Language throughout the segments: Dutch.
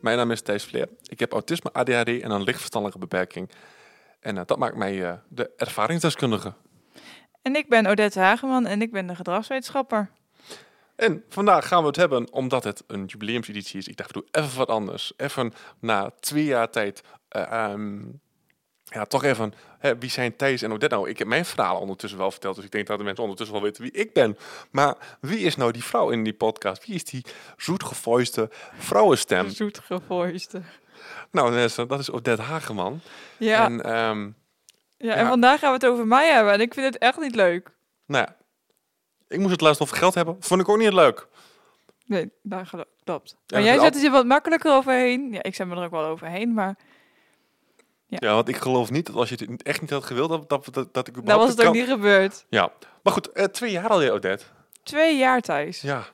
Mijn naam is Thijs Vleer. Ik heb autisme, ADHD en een lichtverstandelijke beperking. En eh, dat maakt mij eh, de ervaringsdeskundige. En ik ben Odette Hageman en ik ben de gedragswetenschapper. En vandaag gaan we het hebben, omdat het een jubileumseditie is. Ik dacht, we doen even wat anders. Even na twee jaar tijd, eh, ehm, ja, toch even, hè, wie zijn Thijs en Odette nou? Ik heb mijn verhaal ondertussen wel verteld, dus ik denk dat de mensen ondertussen wel weten wie ik ben. Maar wie is nou die vrouw in die podcast? Wie is die zoetgevoiste vrouwenstem? Zoetgevoiste. Nou dat is Odette Hageman. Ja, En, ehm, ja, en ja. vandaag gaan we het over mij hebben en ik vind het echt niet leuk. nou ja, ik moest het laatst over geld hebben. Vond ik ook niet leuk. Nee, daar klopt. Ja, Maar jij zet je wat makkelijker overheen. Ja, ik zet me er ook wel overheen, maar Ja. want ik geloof niet dat als je het echt niet had gewild, dat, dat, dat, dat ik dan überhaupt was het ook niet gebeurd. Ja, maar goed, eh, twee jaar al, Odette. Twee jaar, Thijs. Ja.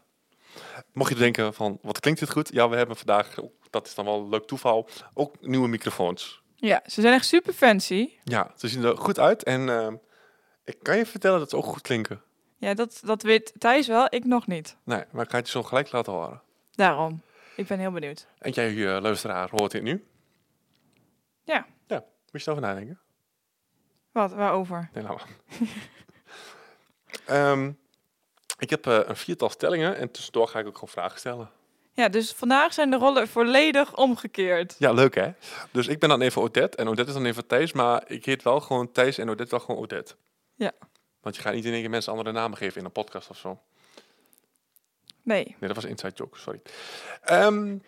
Mocht je denken van, wat klinkt dit goed? Ja, we hebben vandaag, ook- dat is dan wel een leuk toeval, ook nieuwe microfoons. Ja, ze zijn echt super fancy. Ja, ze zien er goed uit en ehm, ik kan je vertellen dat ze ook goed klinken. Ja, dat, dat weet Thijs wel, ik nog niet. Nee, maar ik ga het je zo gelijk laten horen. Daarom. Ik ben heel benieuwd. En jij, eh, luisteraar, hoort dit nu? Ja. Moet je erover nadenken? Wat, waarover? Nee, laat maar. Ehm, ik heb eh, een viertal stellingen en tussendoor ga ik ook gewoon vragen stellen. Ja, dus vandaag zijn de rollen volledig omgekeerd. Ja, leuk hè? Dus ik ben dan even Odette en Odette is dan even Thijs, maar ik heet wel gewoon Thijs en Odette wel gewoon Odette. Ja. Want je gaat niet in één keer mensen andere namen geven in een podcast of zo. Nee. Nee, dat was inside joke, sorry. Ehm,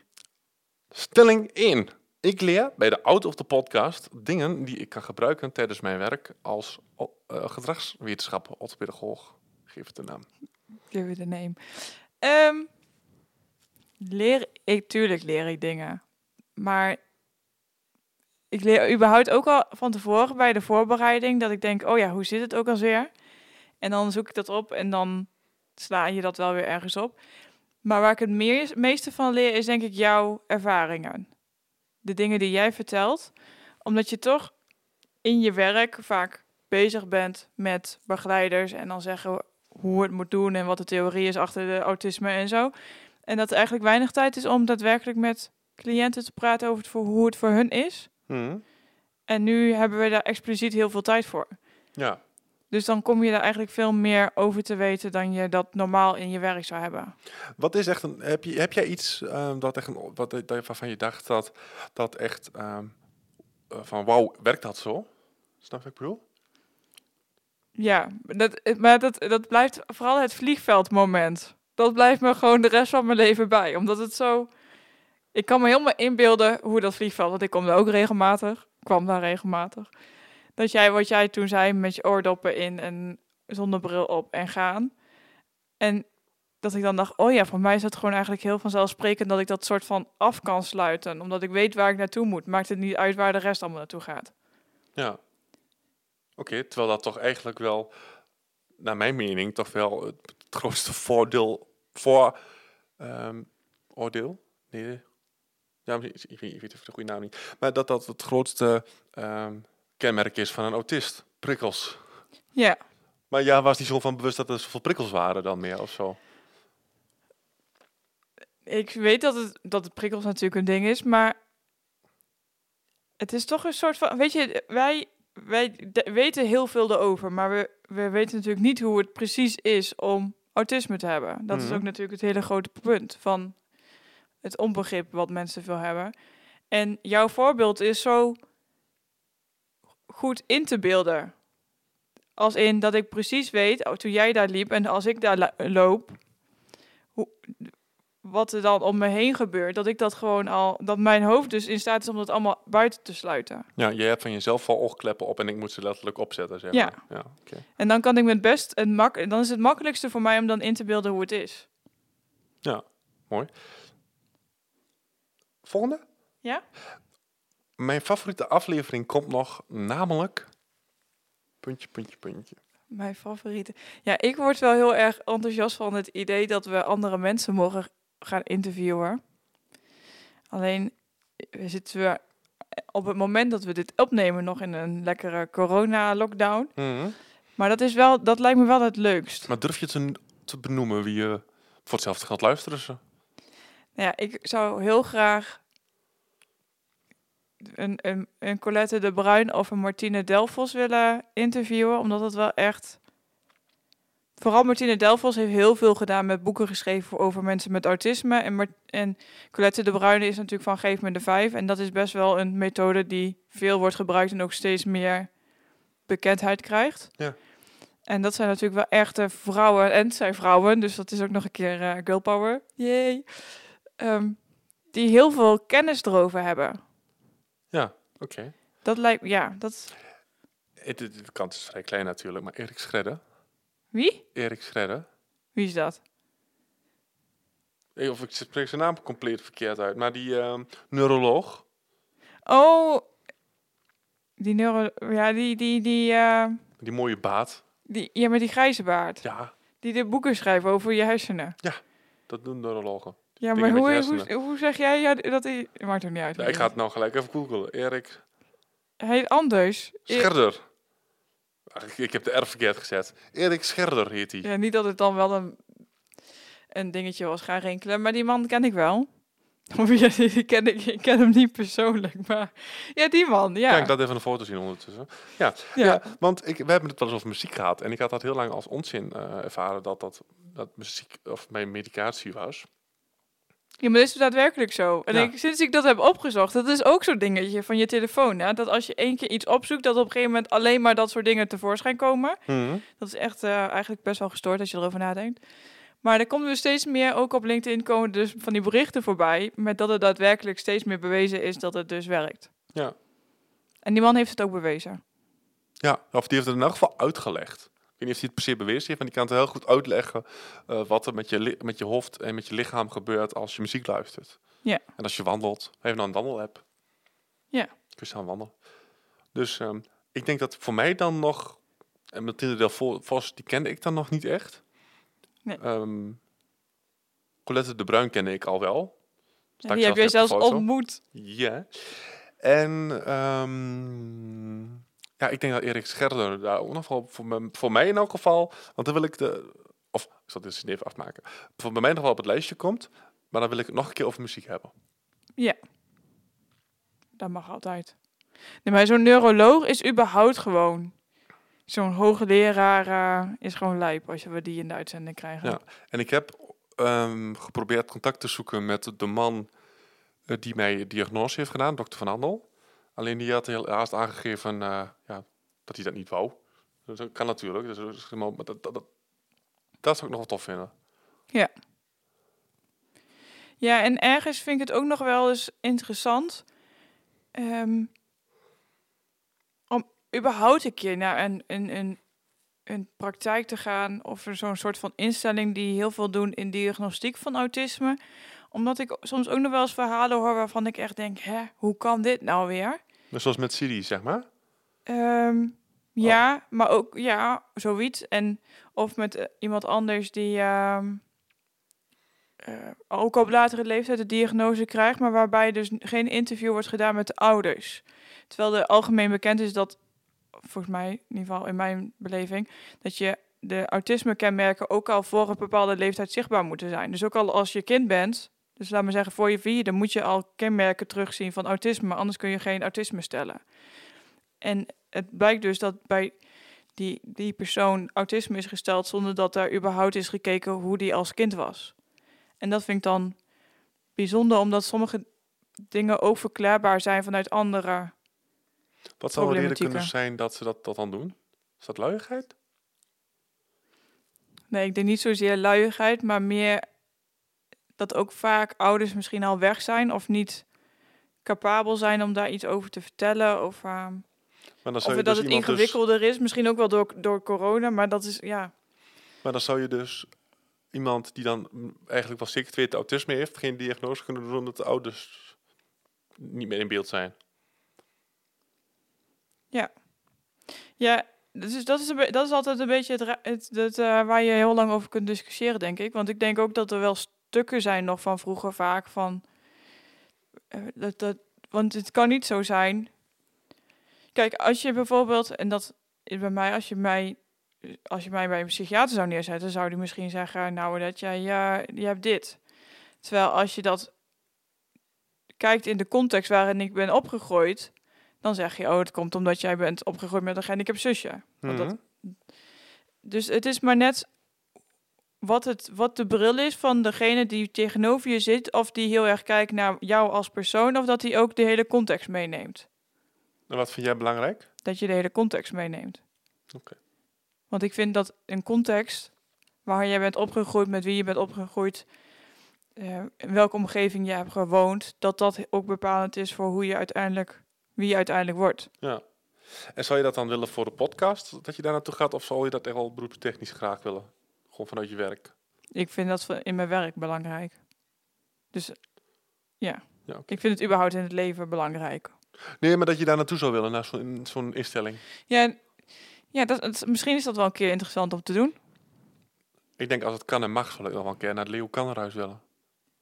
stelling 1. Ik leer bij de Out of the Podcast dingen die ik kan gebruiken tijdens mijn werk als oh, eh, gedragswetenschapper, orthopedagoog. Geef het een naam. Give it a name. Ehm, leer ik, tuurlijk leer ik dingen. Maar ik leer überhaupt ook al van tevoren bij de voorbereiding dat ik denk, oh ja, hoe zit het ook alweer? En dan zoek ik dat op en dan sla je dat wel weer ergens op. Maar waar ik het meeste van leer is denk ik jouw ervaringen. De dingen die jij vertelt. Omdat je toch in je werk vaak bezig bent met begeleiders en dan zeggen hoe het moet doen en wat de theorie is achter de autisme en zo. En dat er eigenlijk weinig tijd is om daadwerkelijk met cliënten te praten over het, voor hoe het voor hun is. Mhm. En nu hebben we daar expliciet heel veel tijd voor. Ja. Dus dan kom je daar eigenlijk veel meer over te weten dan je dat normaal in je werk zou hebben. Wat is echt een. Heb, je, heb jij iets ehm, dat echt een, wat, dat, waarvan je dacht dat dat echt ehm, eh, van wauw, werkt dat zo? Snap ik bedoel? Ja, dat, maar dat, dat blijft vooral het vliegveldmoment. Dat blijft me gewoon de rest van mijn leven bij. Omdat het zo... Ik kan me helemaal inbeelden hoe dat vliegveld... Want ik kom daar ook regelmatig. kwam daar regelmatig. Dat jij, wat jij toen zei, met je oordoppen in en zonnebril op en gaan. En dat ik dan dacht, oh ja, voor mij is het gewoon eigenlijk heel vanzelfsprekend... dat ik dat soort van af kan sluiten. Omdat ik weet waar ik naartoe moet. Maakt het niet uit waar de rest allemaal naartoe gaat. Ja. Oké, terwijl dat toch eigenlijk wel, naar mijn mening, toch wel het, grootste voordeel voor ehm, oordeel? Nee. Ja, ik weet, ik weet de goede naam niet. Maar dat dat het grootste ehm, kenmerk is van een autist. Prikkels. Ja, Maar ja, was niet zo van bewust dat er zoveel prikkels waren dan meer of zo. Ik weet dat het, dat het prikkels natuurlijk een ding is, maar het is toch een soort van. Weet je, wij, wij weten heel veel erover, maar we, we weten natuurlijk niet hoe het precies is om autisme te hebben. Dat is Mhm. ook natuurlijk het hele grote punt van het onbegrip wat mensen veel hebben. En jouw voorbeeld is zo goed in te beelden. Als in dat ik precies weet, oh, toen jij daar liep en als ik daar loop, hoe, wat er dan om me heen gebeurt, dat ik dat gewoon al, dat mijn hoofd dus in staat is om dat allemaal buiten te sluiten. Ja, jij hebt van jezelf wel oogkleppen op en ik moet ze letterlijk opzetten, zeg Ja. maar. Ja, oké. En dan kan ik met best het mak, dan is het makkelijkste voor mij om dan in te beelden hoe het is. Mooi. Volgende? Ja? Mijn favoriete aflevering komt nog, namelijk... Puntje, puntje, puntje. Mijn favoriete. Ja, ik word wel heel erg enthousiast van het idee dat we andere mensen mogen gaan interviewen. Alleen, we zitten we op het moment dat we dit opnemen nog in een lekkere corona-lockdown. Mhm. Maar dat, is wel, dat lijkt me wel het leukst. Maar durf je te, te benoemen wie je voor hetzelfde geld luisteren ze? Nou ja, ik zou heel graag een, een, een Colette de Bruin of een Martine Delfos willen interviewen. Omdat het wel echt... Vooral Martine Delfos heeft heel veel gedaan met boeken geschreven over mensen met autisme. En, en Colette de Bruyne is natuurlijk van Geef me de Vijf. En dat is best wel een methode die veel wordt gebruikt en ook steeds meer bekendheid krijgt. Ja. En dat zijn natuurlijk wel echte vrouwen. En het zijn vrouwen, dus dat is ook nog een keer eh, girl power. Yay. Ehm, die heel veel kennis erover hebben. Ja, oké. Dat lijkt ja, dat. Het- het- De kans is vrij klein natuurlijk, maar Erik Schredder. Wie? Erik Schredder. Wie is dat? Eh, Of ik spreek zijn naam compleet verkeerd uit, maar die ehm, neuroloog. Oh, die neuro, ja, die, die, die, eh, Die mooie baat. die, ja, met die grijze baard. Ja, Die de boeken schrijft over je hersenen. dat doen neurologen. Ja, maar hoe, hoe, hoe zeg jij ja, dat hij... Maakt ook niet uit. Ja, ik ga het nou gelijk even googlen. Erik Hij heet anders. E- Scherder. Ik, heb de R verkeerd gezet. Erik Scherder heet hij. Ja, niet dat het dan wel een, een dingetje was gaan rinkelen, maar die man ken ik wel. Ja, die ken ik, ik ken hem niet persoonlijk, maar ja, die man, ja. Ik dat even een foto zien ondertussen? Ja, ja. ja. want ik, we hebben het wel eens over muziek gehad. En ik had dat heel lang als onzin eh, ervaren dat, dat dat muziek of mijn medicatie was. Ja, maar dat is daadwerkelijk zo. En Ja. ik, sinds ik dat heb opgezocht, dat is ook zo'n dingetje van je telefoon. Hè? Dat als je één keer iets opzoekt, dat op een gegeven moment alleen maar dat soort dingen tevoorschijn komen. Dat is echt eh, eigenlijk best wel gestoord als je erover nadenkt. Maar er komt dus steeds meer, ook op LinkedIn komen dus van die berichten voorbij, met dat het daadwerkelijk steeds meer bewezen is dat het dus werkt. Ja. En die man heeft het ook bewezen. Ja, of die heeft het in elk geval uitgelegd. Ik weet niet of hij het per se bewezen heeft, maar die kan het heel goed uitleggen eh, wat er met je, met je hoofd en met je lichaam gebeurt als je muziek luistert. Ja. En als je wandelt. Heeft nou een wandelapp. Ja. Kun je staan wandelen. Dus ehm, ik denk dat voor mij dan nog... En Mathilde Del Vo- Vos, die kende ik dan nog niet echt. Nee. Ehm, Colette de Bruin kende ik al wel. Stak die heb jij zelfs ontmoet. Ja. En ehm, ja, ik denk dat Erik Scherder daar ook nog voor, me- voor mij in elk geval, want dan wil ik de, of ik zal dit eens even afmaken, voor bij mij nog wel op het lijstje komt, maar dan wil ik het nog een keer over muziek hebben. Dat mag altijd. Nee, maar zo'n neuroloog is überhaupt gewoon... Zo'n hoogleraar eh, is gewoon lijp als we die in de uitzending krijgen. Ja. En ik heb ehm, geprobeerd contact te zoeken met de man eh, die mij diagnose heeft gedaan, dokter Van Andel. Alleen die had heel haast aangegeven eh, ja, dat hij dat niet wou. Dus dat kan natuurlijk. Dus, dat dat, dat, zou ik nog wel tof vinden. Ja, en ergens vind ik het ook nog wel eens interessant. ehm, om überhaupt een keer naar een, een, een, een praktijk te gaan. Of zo'n soort van instelling die heel veel doen in diagnostiek van autisme. Omdat ik soms ook nog wel eens verhalen hoor waarvan ik echt denk, hè, hoe kan dit nou weer? Dus zoals met Siri, zeg maar. Ehm, ja, maar ook ja, zoiets. En of met eh, iemand anders die ehm, eh, ook op latere leeftijd de diagnose krijgt, maar waarbij dus geen interview wordt gedaan met de ouders. Terwijl er algemeen bekend is dat, volgens mij, in ieder geval in mijn beleving, dat je de autisme-kenmerken ook al voor een bepaalde leeftijd zichtbaar moeten zijn. Dus ook al als je kind bent, dus laat maar zeggen voor je vierde, moet je al kenmerken terugzien van autisme, anders kun je geen autisme stellen. En het blijkt dus dat bij die, die persoon autisme is gesteld zonder dat daar überhaupt is gekeken hoe die als kind was. En dat vind ik dan bijzonder, omdat sommige dingen ook verklaarbaar zijn vanuit andere. Wat zou Problematieken. kunnen zijn dat ze dat, dat dan doen? Is dat luiigheid? Nee, ik denk niet zozeer luiigheid, maar meer dat ook vaak ouders misschien al weg zijn of niet capabel zijn om daar iets over te vertellen. Of, ehm, Maar dan of zou je dat dus het dus- ingewikkelder is. Misschien ook wel door, door corona, maar dat is ja. maar dan zou je dus iemand die dan eigenlijk wel zeker weten autisme heeft, geen diagnose kunnen doen omdat de ouders niet meer in beeld zijn. Ja, dus dat is, dat is altijd een beetje het, het, eh, waar je heel lang over kunt discussiëren, denk ik. Want ik denk ook dat er wel stukken zijn nog van vroeger vaak van... eh, dat, dat, want het kan niet zo zijn... Kijk, als je bijvoorbeeld, en dat is bij mij, als je mij, als je mij bij een psychiater zou neerzetten, zou die misschien zeggen, nou, dat jij, ja, je hebt dit. Terwijl als je dat kijkt in de context waarin ik ben opgegroeid, dan zeg je, oh, het komt omdat jij bent opgegroeid met een gehandicapt zusje. Want dat, Mhm. dus het is maar net wat, het, wat de bril is van degene die tegenover je zit, of die heel erg kijkt naar jou als persoon, of dat hij ook de hele context meeneemt. En wat vind jij belangrijk? Dat je de hele context meeneemt. Oké. Want ik vind dat een context waar jij bent opgegroeid, met wie je bent opgegroeid, eh, in welke omgeving je hebt gewoond, dat dat ook bepalend is voor hoe je uiteindelijk, wie je uiteindelijk wordt. Ja. En zou je dat dan willen voor de podcast, dat je daar naartoe gaat? Of zou je dat echt wel beroepstechnisch graag willen? Gewoon vanuit je werk? Ik vind dat in mijn werk belangrijk. Dus ja, Ja, ik vind het überhaupt in het leven belangrijk. Nee, maar dat je daar naartoe zou willen, naar zo'n instelling. Ja, ja dat, het- misschien is dat wel een keer interessant om te doen. Ik denk als het kan en mag, zal ik nog wel een keer naar het Leeuw Kannerhuis willen.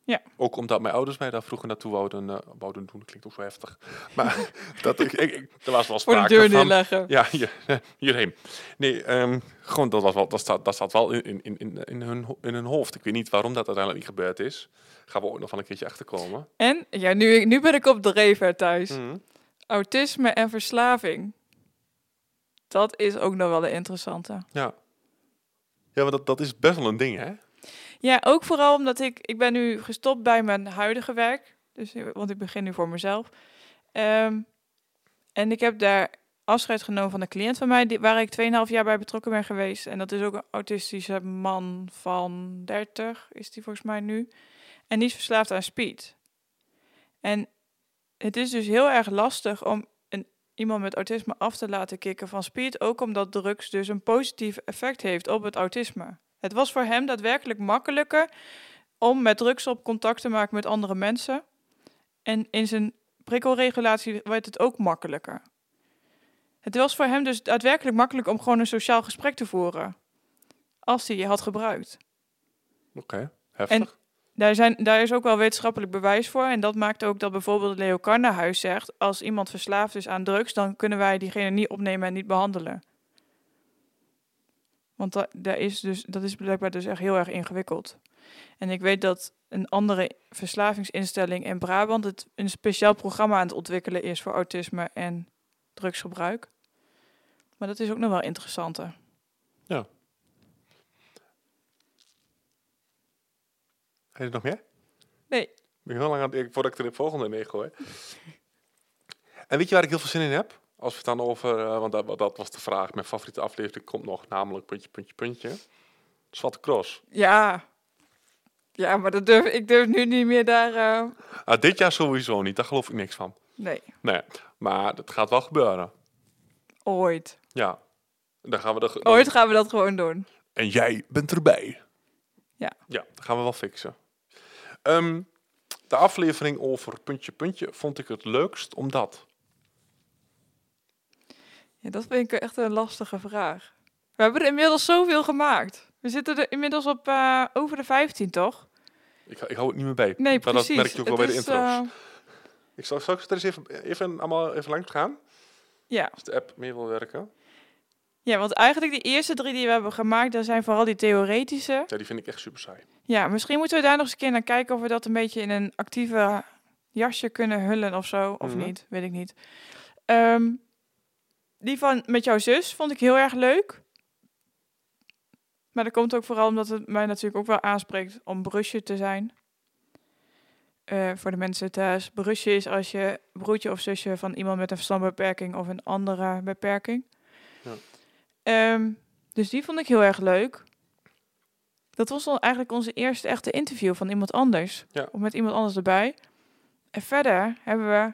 Ja. Ook omdat mijn ouders mij daar vroeger naartoe wouden, eh, wouden doen. Klinkt ook zo heftig. Maar dat ik, ik, ik- er was wel Voor de sprake deur neerleggen. Ja, hier, hierheen. Nee, ehm, gewoon dat, was wel, dat, staat, dat staat wel in, in, in, in, hun, in hun hoofd. Ik weet niet waarom dat uiteindelijk niet gebeurd is. Gaan we ook nog wel een keertje achterkomen. En ja, nu, nu ben ik op de rever thuis. Mhm. Autisme en verslaving. Dat is ook nog wel de interessante. Ja. Ja, maar dat, dat is best wel een ding, hè? Ja, ook vooral omdat ik, ik ben nu gestopt bij mijn huidige werk. Dus, eh, want ik begin nu voor mezelf. Ehm, en ik heb daar afscheid genomen van een cliënt van mij, die, waar ik 2,5 jaar bij betrokken ben geweest. En dat is ook een autistische man van 30, is die volgens mij nu. En die is verslaafd aan speed. En het is dus heel erg lastig om een, iemand met autisme af te laten kicken van speed. Ook omdat drugs dus een positief effect heeft op het autisme. Het was voor hem daadwerkelijk makkelijker om met drugs op contact te maken met andere mensen. En in zijn prikkelregulatie werd het ook makkelijker. Het was voor hem dus daadwerkelijk makkelijk om gewoon een sociaal gesprek te voeren. Als hij je had gebruikt. Oké, heftig. Daar, zijn, daar is ook wel wetenschappelijk bewijs voor. En dat maakt ook dat bijvoorbeeld Leo Karnahuis zegt... als iemand verslaafd is aan drugs... dan kunnen wij diegene niet opnemen en niet behandelen. Want da, daar is dus, dat is blijkbaar dus echt heel erg ingewikkeld. En ik weet dat een andere verslavingsinstelling in Brabant... Het een speciaal programma aan het ontwikkelen is voor autisme en drugsgebruik. Maar dat is ook nog wel interessanter. Heb je nog meer? Nee. Ik ben heel lang aan het voordat ik er de volgende in gooi. en weet je waar ik heel veel zin in heb? Als we het dan over, eh, want dat, dat was de vraag, mijn favoriete aflevering komt nog, namelijk puntje, puntje, puntje. Zwarte Cross. Ja, ja maar dat durf, ik durf nu niet meer daar... eh, Ah, dit jaar sowieso niet, daar geloof ik niks van. Nee, Nee, maar het gaat wel gebeuren. ooit. Ja. Dan gaan we de, Ooit gaan we dat gewoon doen. En jij bent erbij. Ja. Ja, dat gaan we wel fixen. Ehm, de aflevering over puntje, puntje vond ik het leukst omdat. Ja, dat vind ik echt een lastige vraag. We hebben er inmiddels zoveel gemaakt. We zitten er inmiddels op eh, over de 15, toch? Ik, ik hou het niet meer bij. Nee, maar precies. dat merk je ook wel bij de intro's. eh, Ik zal straks er eens even, even, allemaal even langs gaan. ja. Als de app mee wil werken. ja, want eigenlijk die eerste drie die we hebben gemaakt, dat zijn vooral die theoretische. Ja, die vind ik echt super saai. Ja, misschien moeten we daar nog eens een keer naar kijken of we dat een beetje in een actieve jasje kunnen hullen of zo. Of Mhm. niet, weet ik niet. Ehm, die van met jouw zus vond ik heel erg leuk. Maar dat komt ook vooral omdat het mij natuurlijk ook wel aanspreekt om brusje te zijn. Eh, voor de mensen thuis. Brusje is als je broertje of zusje van iemand met een verstandbeperking of een andere beperking. Ja. Ehm, dus die vond ik heel erg leuk. Dat was dan eigenlijk onze eerste echte interview van iemand anders. Ja. Of met iemand anders erbij. En verder hebben we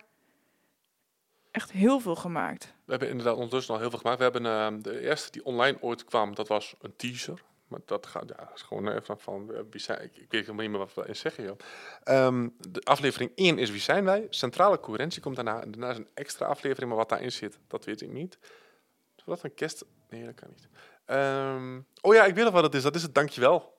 echt heel veel gemaakt. We hebben inderdaad ondertussen al heel veel gemaakt. We hebben ehm, de eerste die online ooit kwam, dat was een teaser. Maar dat gaat, ja, gewoon even van, eh, wie zijn, ik, ik weet helemaal niet meer wat we in zeggen, joh. Ehm, de aflevering 1 is Wie zijn wij? Centrale coherentie komt daarna. En daarna is een extra aflevering, maar wat daarin zit, dat weet ik niet. Dat een kerst? Nee, dat kan niet. Ehm, oh ja, ik weet nog wat het is. Dat is het dankjewel.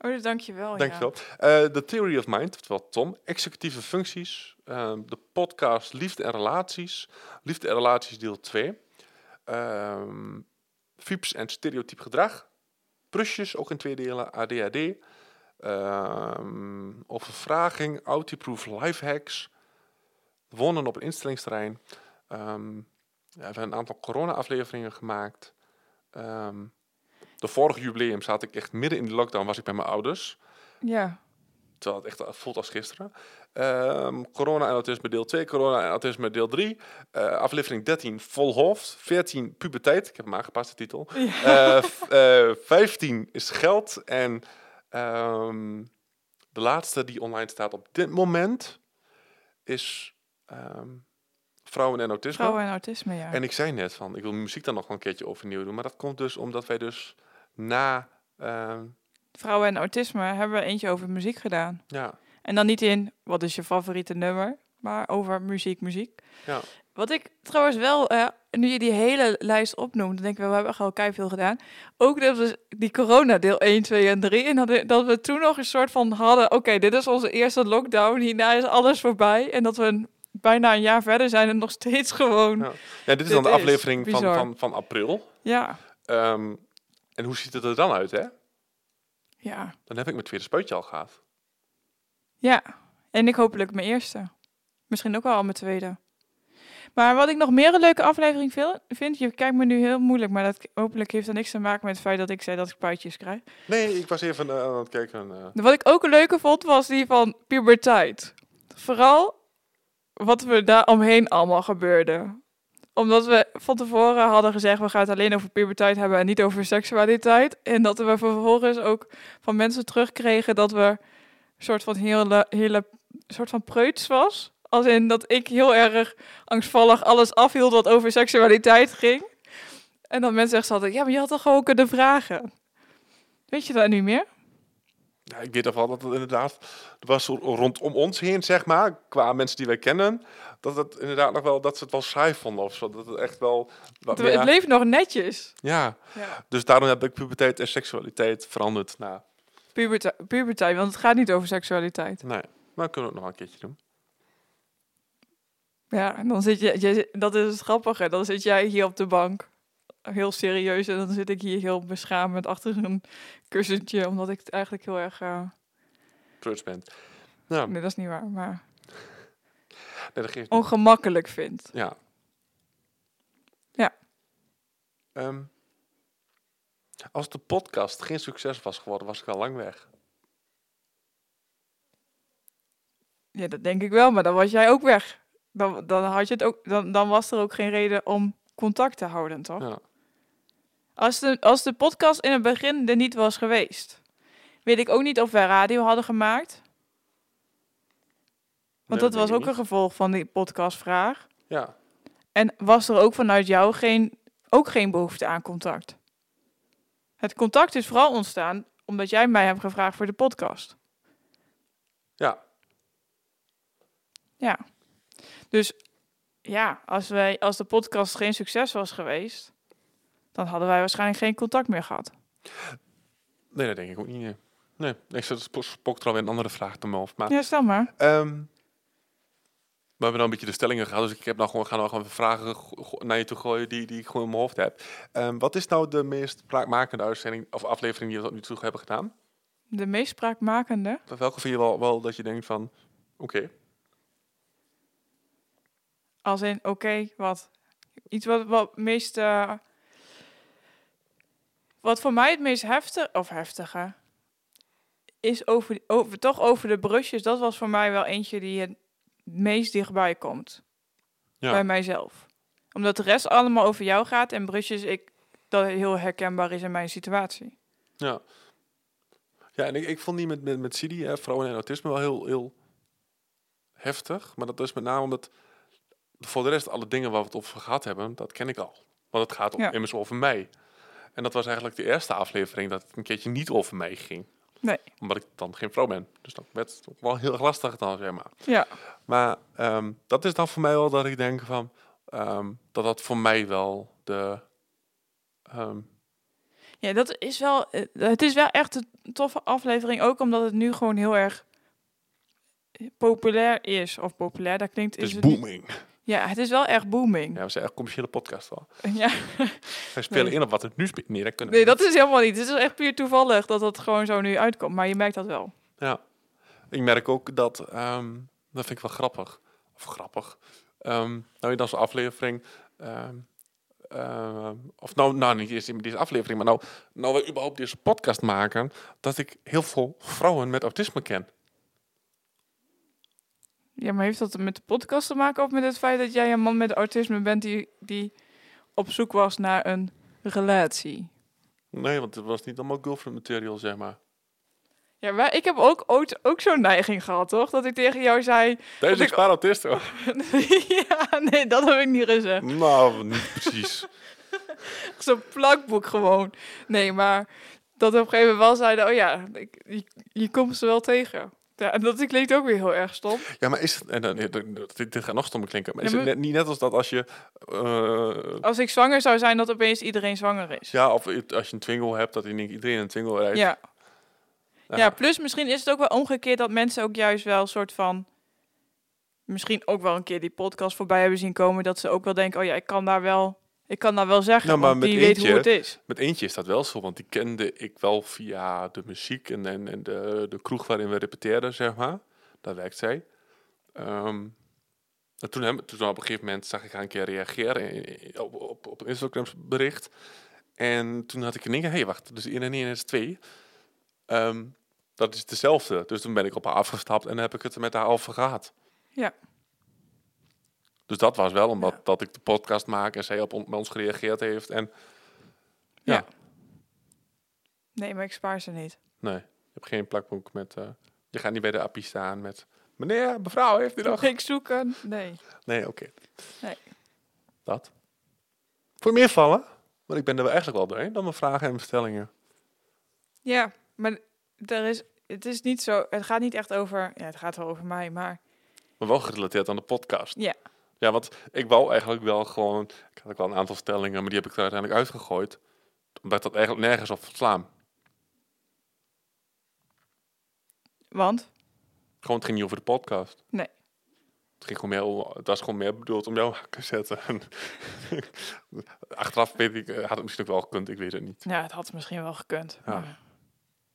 Oh, dankjewel. Dankjewel. Eh The Theory of Mind, oftewel Tom. Executieve functies. ehm, de podcast Liefde en Relaties. Liefde en Relaties deel 2. Ehm FIPS en stereotyp gedrag. Prusjes, ook in twee delen. ADHD. Ehm overvraging. Autiproof lifehacks. Wonen op een instellingsterrein. Ja, we hebben een aantal corona-afleveringen gemaakt. Ehm, de vorige jubileum zat ik echt midden in de lockdown, was ik bij mijn ouders. Ja. ja. Terwijl het echt voelt als gisteren. Ehm, corona en autisme deel 2, corona en autisme deel 3. Eh, aflevering 13, vol hoofd. 14, puberteit. Ik heb hem aangepast, de titel. Eh, f- eh, 15 is geld. En ehm, de laatste die online staat op dit moment is ehm, vrouwen en autisme. Vrouwen en autisme, ja. En ik zei net van, ik wil muziek dan nog wel een keertje overnieuw doen. Maar dat komt dus omdat wij dus na... ehm, Vrouwen en autisme hebben we eentje over muziek gedaan. ja, En dan niet in, wat is je favoriete nummer? Maar over muziek, muziek. ja. Wat ik trouwens wel, eh, nu je die hele lijst opnoemt, dan denk ik we hebben echt al kei veel gedaan. Ook dat we die corona deel 1, 2 en 3. En dat, we- dat we toen nog een soort van hadden, oké, dit is onze eerste lockdown. Hierna is alles voorbij. En dat we een- bijna een jaar verder zijn en nog steeds gewoon, Ja. ja. ja dit is dan de aflevering van, van, van april. Ehm, en hoe ziet het er dan uit, hè? ja, Dan heb ik mijn tweede spuitje al gehad. ja. En ik hopelijk mijn eerste. Misschien ook wel al mijn tweede. Maar wat ik nog meer een leuke aflevering vind, je kijkt me nu heel moeilijk, maar dat hopelijk heeft er niks te maken met het feit dat ik zei dat ik spuitjes krijg. Nee, ik was even eh, aan het kijken. eh. Wat ik ook een leuke vond, was die van puberteit. Vooral wat we daar omheen allemaal gebeurde. Omdat we van tevoren hadden gezegd, we gaan het alleen over puberteit hebben en niet over seksualiteit. En dat we vervolgens ook van mensen terugkregen dat we een soort van hele, hele soort van preuts was. Als in dat ik heel erg angstvallig alles afhield wat over seksualiteit ging. En dat mensen echt zaten, ja, maar je had toch gewoon kunnen vragen. Weet je dat nu meer? Ja, ik weet nog wel dat het inderdaad er was rondom ons heen, zeg maar, qua mensen die wij kennen, dat het inderdaad nog wel, dat ze het wel saai vonden of zo. Dat het echt wel... wat Het, nog netjes. ja, Ja. dus daarom heb ik puberteit en seksualiteit veranderd. Nou, Puberteit, puberteit, want het gaat niet over seksualiteit. nee, maar kunnen we het nog een keertje doen. Ja, en dan zit je, je, dat is het grappige. Dan zit jij hier op de bank, heel serieus, en dan zit ik hier heel beschamend achter een kussentje, omdat ik het eigenlijk heel erg, eh, Trots bent. Nou, nee, dat is niet waar, maar nee, dat geeft ongemakkelijk vind. Ja. Ja. Ehm, als de podcast geen succes was geworden, was ik al lang weg. Ja, dat denk ik wel, maar dan was jij ook weg. Dan, dan, had je het ook, dan, dan was er ook geen reden om contact te houden, toch? Ja. Als de, als de podcast in het begin er niet was geweest, weet ik ook niet of wij radio hadden gemaakt. Want Nee, dat was ook een gevolg van die podcastvraag. Ja. En was er ook vanuit jou geen, ook geen behoefte aan contact? Het contact is vooral ontstaan omdat jij mij hebt gevraagd voor de podcast. Ja. Ja. Dus ja, als, wij, als de podcast geen succes was geweest, dan hadden wij waarschijnlijk geen contact meer gehad. Nee, dat denk ik ook niet. Nee, nee ik spookt er alweer een andere vraag te hoofd. Maar Ja, stel maar. ehm, we hebben nou een beetje de stellingen gehad, dus ik heb nou gewoon, ga nou gewoon vragen naar je toe gooien die, die ik gewoon in mijn hoofd heb. Ehm, wat is nou de meest spraakmakende uitzending of aflevering die we tot nu toe hebben gedaan? De meest spraakmakende. Welke vind je wel, wel dat je denkt van, oké, Als in, oké, wat? Iets wat, wat meest... eh, wat voor mij het meest heftige, of heftige, is over, over, toch over de brusjes. Dat was voor mij wel eentje die het meest dichtbij komt. Ja. Bij mijzelf. Omdat de rest allemaal over jou gaat en brusjes, ik, dat heel herkenbaar is in mijn situatie. Ja. Ja, en ik, ik vond die met, met, met Sidi, hè, vrouwen en autisme, wel heel, heel heftig. Maar dat is met name omdat voor de rest alle dingen waar we het over gehad hebben, dat ken ik al. Want het gaat om, Ja. immers over mij. En dat was eigenlijk de eerste aflevering dat het een keertje niet over mij ging. Nee. Omdat ik dan geen vrouw ben. Dus dat werd het ook wel heel erg lastig dan, zeg maar. Ja. Maar ehm, dat is dan voor mij wel dat ik denk van... ehm, dat dat voor mij wel de... ehm, Ja, dat is wel. eh, Het is wel echt een toffe aflevering. Ook omdat het nu gewoon heel erg populair is. Of populair, dat klinkt. is het niet- booming. Ja, het is wel echt booming. Ja, we zijn echt commerciële podcast wel. Ja. Wij spelen Nee. in op wat het nu speelt. Nee, dat kunnen Nee, we dat is helemaal niet. Het is echt puur toevallig dat dat gewoon zo nu uitkomt. Maar je merkt dat wel. Ja, ik merk ook dat, ehm, dat vind ik wel grappig. Of grappig. Ehm nou, in deze aflevering, ehm, of nou, nou niet eens in deze aflevering, maar nou, nou we überhaupt deze podcast maken, dat ik heel veel vrouwen met autisme ken. Ja, maar heeft dat met de podcast te maken of met het feit dat jij een man met autisme bent die, die op zoek was naar een relatie? Nee, want het was niet allemaal girlfriend material, zeg maar. Ja, maar ik heb ook ooit ook zo'n neiging gehad, toch? Dat ik tegen jou zei... Deze is paar autist hoor. ja, nee, dat heb ik niet gezegd. Nou, niet precies. Zo'n plakboek gewoon. Nee, maar dat op een gegeven moment wel zeiden... Oh ja, ik, je, je komt ze wel tegen. Ja, en dat klinkt ook weer heel erg stom. Ja, maar is het, en dan, dit, dit gaat nog stommer klinken, maar is het net, niet net als dat als je, eh, Als ik zwanger zou zijn, dat opeens iedereen zwanger is. ja, of als je een twingle hebt, dat iedereen een twingle rijdt. Ja. Ja. ja, plus misschien is het ook wel omgekeerd dat mensen ook juist wel een soort van... Misschien ook wel een keer die podcast voorbij hebben zien komen. Dat ze ook wel denken, oh ja, ik kan daar wel, ik kan daar wel zeggen. Nou, maar want met die weet hoe eentje- het is. Met eentje is dat wel zo, want die kende ik wel via de muziek en, en, en de, de kroeg waarin we repeteerden, zeg maar. Daar werkt zij. Ehm, en toen, hem, toen op een gegeven moment zag ik haar een keer reageren in- in- op, op, op een Instagram bericht. En toen had ik in één keer, hé, hey, wacht, dus 1 en 1 is 2. Ehm, dat is dezelfde. Dus toen ben ik op haar afgestapt en heb ik het met haar over gehad. Ja. Dus dat was wel omdat dat ik de podcast maak en zij op ons gereageerd heeft. En Ja. Ja. Nee, maar ik spaar ze niet. Nee, je hebt geen plakboek met. eh, je gaat niet bij de appie staan met. Meneer, mevrouw, heeft u nog? Ik zoeken. Nee. Nee, oké. Nee. Dat. Voor meer vallen? Want ik ben er wel eigenlijk wel doorheen dan mijn vragen en bestellingen. Ja, maar er is, het is niet zo, het gaat niet echt over, ja, het gaat wel over mij, maar Maar wel gerelateerd aan de podcast. ja. Ja, want ik wou eigenlijk wel gewoon. Ik had ook wel een aantal stellingen, maar die heb ik er uiteindelijk uitgegooid. Omdat dat eigenlijk nergens op slaan. Want? Gewoon, het ging niet over de podcast. Nee. Het, ging gewoon meer, het was gewoon meer bedoeld om jou te zetten. En Achteraf weet ik, eh, had het misschien ook wel gekund, ik weet het niet. Ja, het had misschien wel gekund. Ja. maar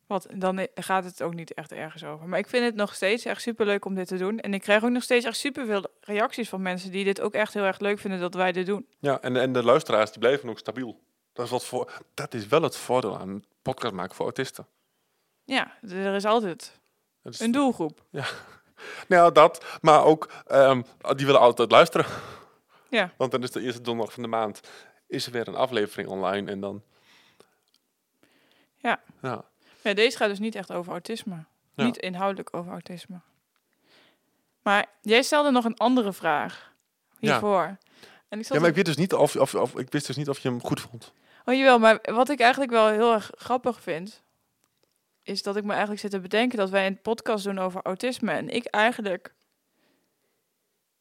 Wat, dan gaat het ook niet echt ergens over. Maar ik vind het nog steeds echt superleuk om dit te doen. En ik krijg ook nog steeds echt superveel reacties van mensen die dit ook echt heel erg leuk vinden dat wij dit doen. Ja, en, en de luisteraars die blijven ook stabiel. Dat is, wat voor, dat is wel het voordeel aan podcast maken voor autisten. Ja, er is altijd is, een doelgroep. nou, dat, maar ook, ehm, die willen altijd luisteren. Ja. Want dan is de eerste donderdag van de maand, is er weer een aflevering online en dan... Ja. Ja, Ja, deze gaat dus niet echt over autisme. Ja. Niet inhoudelijk over autisme. Maar jij stelde nog een andere vraag hiervoor. En ik ja maar ik weet dus niet of, of, of, ik wist dus niet of je hem goed vond. Oh jawel, maar wat ik eigenlijk wel heel erg grappig vind, is dat ik me eigenlijk zit te bedenken dat wij een podcast doen over autisme. En ik eigenlijk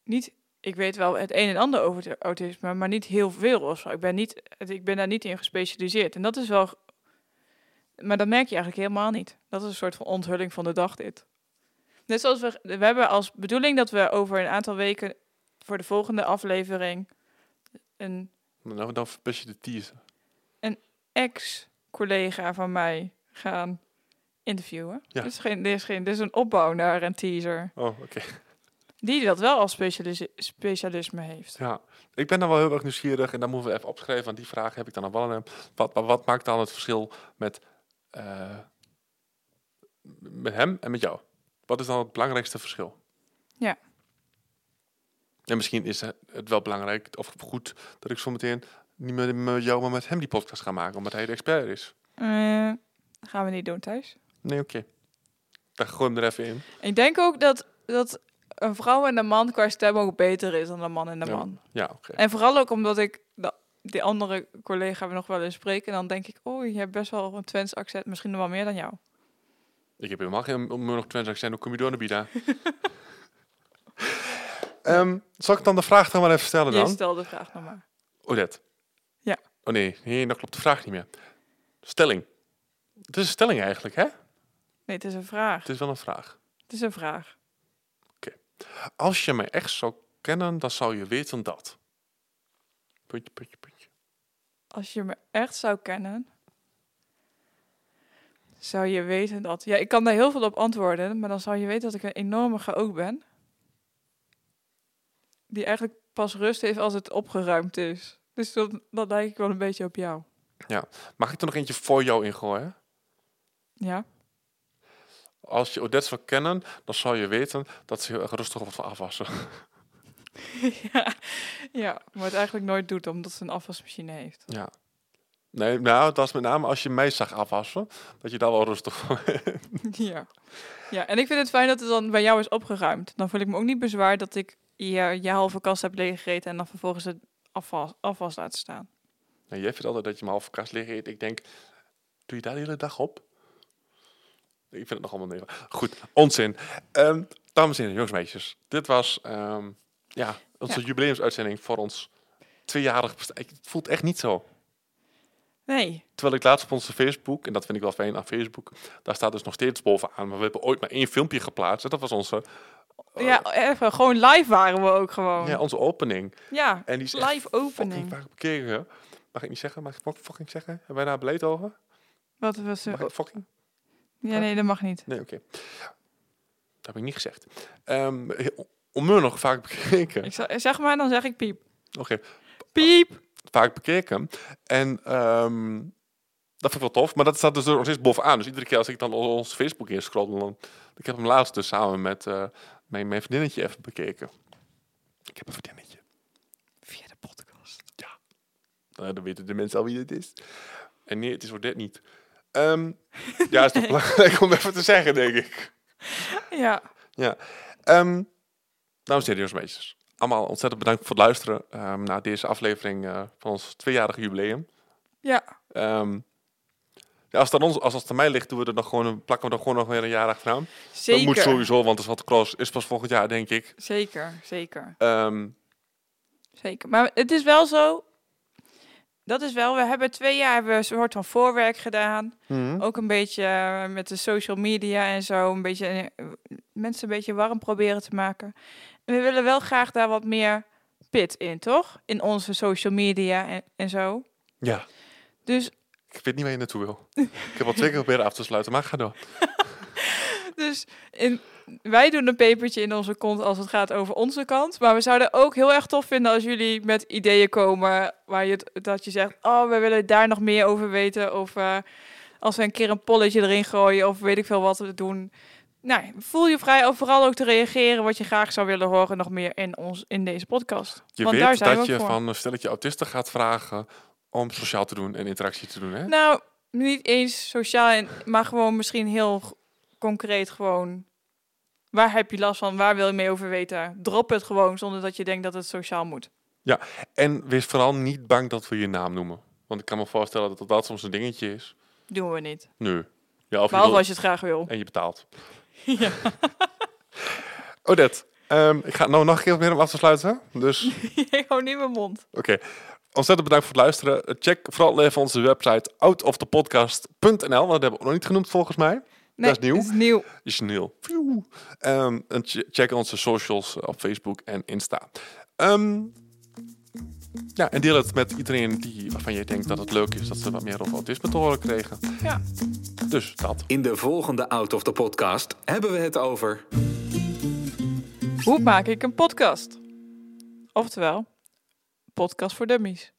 niet, ik weet wel het een en ander over autisme, maar niet heel veel of zo. Ik ben, niet, ik ben daar niet in gespecialiseerd. En dat is wel, maar dat merk je eigenlijk helemaal niet. Dat is een soort van onthulling van de dag dit. Net zoals we, we hebben als bedoeling dat we over een aantal weken voor de volgende aflevering een Nou, dan verpest je de teaser. ex-collega van mij gaan interviewen. Ja. Is geen, dit, is geen, dit is een opbouw naar een teaser. Oh, oké. Die dat wel als specialis- specialisme heeft. Ja, ik ben dan wel heel erg nieuwsgierig en dan moeten we even opschrijven, want die vraag heb ik dan nog wel. Wat, wat, wat maakt dan het verschil met, eh, met hem en met jou? Wat is dan het belangrijkste verschil? Ja. En misschien is het wel belangrijk of goed dat ik zo meteen niet meer met jou, maar met hem die podcast ga maken, omdat hij de expert is. Eh, gaan we niet doen thuis. Nee, oké. Dan gooi hem er even in. Ik denk ook dat, dat een vrouw en een man qua stem ook beter is dan een man en een Ja. man. Ja, oké. En vooral ook omdat ik, da- die andere collega nog wel eens spreek. En dan denk ik, oh, je hebt best wel een Twents accent. Misschien nog wel meer dan jou. Ik heb helemaal geen nog Twents accent. Hoe kom je door naar Bida? Ehm zal ik dan de vraag dan maar even stellen Je dan? stel de vraag nog maar. Odette. Ja. Oh nee, nee, dan klopt de vraag niet meer. Stelling. Het is een stelling eigenlijk, hè? Nee, het is een vraag. Het is wel een vraag. Het is een vraag. Als je mij echt zou kennen, dan zou je weten dat. Puntje, puntje, puntje. Als je me echt zou kennen, zou je weten dat... Ja, ik kan daar heel veel op antwoorden, maar dan zou je weten dat ik een enorme chaot ben. Die eigenlijk pas rust heeft als het opgeruimd is. Dus dat, dat lijkt ik wel een beetje op jou. Mag ik er nog eentje voor jou ingooien? Ja? Als je Odette zou kennen, dan zou je weten dat ze heel erg rustig wordt van afwassen. ja. Ja, maar het eigenlijk nooit doet, omdat ze een afwasmachine heeft. Ja. Nee, nou, dat is met name als je mij zag afwassen, dat je daar wel rustig van Ja. ja, en ik vind het fijn dat het dan bij jou is opgeruimd. Dan voel ik me ook niet bezwaar dat ik je, je halve kast heb leeggegeten en dan vervolgens het afwas, afwas laat staan. Nee, jij vindt altijd dat je me half kast liggen eet. Ik denk, doe je daar de hele dag op? Ik vind het nog allemaal nee. Goed, onzin. Ehm, dames en heren, jongens en meisjes. Dit was ehm, ja, onze Ja. jubileumsuitzending voor ons tweejarig bestaan. Ik- Het voelt echt niet zo. Nee, Terwijl ik laatst op onze Facebook, en dat vind ik wel fijn aan Facebook, daar staat dus nog steeds bovenaan. Maar we hebben ooit maar één filmpje geplaatst. En dat was onze, ja, even, gewoon live waren we ook gewoon. ja, Ja, onze opening. En die is live opening. bekeken. Mag ik niet zeggen? Mag ik fucking zeggen? Hebben wij daar beleid over? Wat was Mag er? ik fucking? Ja, nee, dat mag niet. Nee, oké. Dat heb ik niet gezegd. Ehm heel- onmiddellijk vaak bekeken. Ik zeg, zeg maar, dan zeg ik piep. Oké, Piep! vaak bekeken. En ehm, dat vind ik wel tof. Maar dat staat dus er nog steeds bovenaan. Dus iedere keer als ik dan op ons Facebook in scroll, dan... Ik heb hem laatst dus samen met eh, mijn, mijn vriendinnetje even bekeken. Ik heb een vriendinnetje. Via de podcast. Nou, dan weten de mensen al wie dit is. En nee, het is voor dit niet. Ehm, ja, is toch belangrijk om even te zeggen, denk ik. Ja, Ehm dames en heren, jongens en meisjes. Allemaal ontzettend bedankt voor het luisteren ehm, naar deze aflevering eh, van ons tweejarige jubileum. ja, Ehm, ja, als, het aan ons, als het aan mij ligt, doen we er nog gewoon een, plakken we er gewoon nog weer een jaar achteraan. zeker. Dat moet sowieso, want het is wat close. Is pas volgend jaar, denk ik. Zeker, zeker. Ehm, Zeker. Maar het is wel zo. Dat is wel, we hebben twee jaar hebben we een soort van voorwerk gedaan. Ook een beetje eh, met de social media en zo. Een beetje eh, mensen een beetje warm proberen te maken. We willen wel graag daar wat meer pit in, toch? In onze social media en, en zo. Ja, Dus, ik weet niet waar je naartoe wil. ik heb al twee keer proberen af te sluiten, maar ga door. dus in, wij doen een pepertje in onze kont als het gaat over onze kant. Maar we zouden ook heel erg tof vinden als jullie met ideeën komen. Waar je dat je zegt, oh, we willen daar nog meer over weten. Of eh, als we een keer een polletje erin gooien. Of weet ik veel wat we doen. Nou, voel je vrij om vooral ook te reageren wat je graag zou willen horen nog meer in, ons, in deze podcast. Je Want daar weet zijn dat we je voor. van een stelletje autisten gaat vragen om sociaal te doen en interactie te doen, hè? Nou, niet eens sociaal, maar gewoon misschien heel concreet gewoon. Waar heb je last van? Waar wil je mee over weten? Drop het gewoon zonder dat je denkt dat het sociaal moet. En wees vooral niet bang dat we je naam noemen. Want ik kan me voorstellen dat dat soms een dingetje is. Doen we niet. Nee. Ja, of Behalve als je het graag wil. en je betaalt. Ja. Odette, ehm, ik ga nou nog een keer meer om af te sluiten. Dus, oké. gewoon niet mijn mond. Ontzettend bedankt voor het luisteren. Check vooral even onze website outofthepodcast.nl. Want dat hebben we ook nog niet genoemd volgens mij. Nee, is nieuw. Is nieuw. Is nieuw. Ehm, en che- check onze socials op Facebook en Insta. Ehm, ja, en deel het met iedereen die, waarvan je denkt dat het leuk is dat ze wat meer over autisme te horen kregen. Ja. Dus dat. In de volgende Out of the Podcast hebben we het over... Hoe maak ik een podcast? Oftewel, podcast voor dummies.